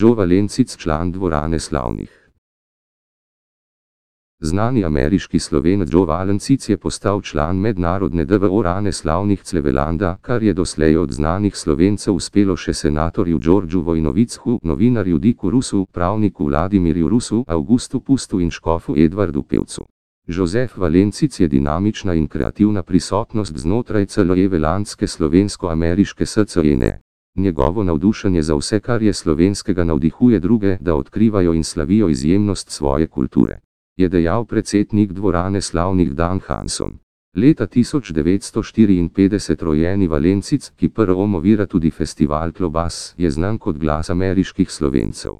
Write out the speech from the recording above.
Joe Valencic član dvorane slavnih. Znani ameriški slovenec Joe Valencic je postal član mednarodne dvorane slavnih Clevelanda, kar je doslej od znanih slovencev uspelo še senatorju Đorđu Vojnovicku, novinarju Diku Rusu, pravniku Vladimirju Rusu, Augustu Pustu in škofu Edvardu Pevcu. Jozef Valencic je dinamična in kreativna prisotnost znotraj celojevelandske slovensko-ameriške SCN. Njegovo navdušenje za vse, kar je slovenskega navdihuje druge, da odkrivajo in slavijo izjemnost svoje kulture. Je dejal predsednik dvorane slavnih Dan Hanson. Leta 1954 rojeni Valencic, ki prvo movira tudi festival Klobas, je znan kot glas ameriških slovencev.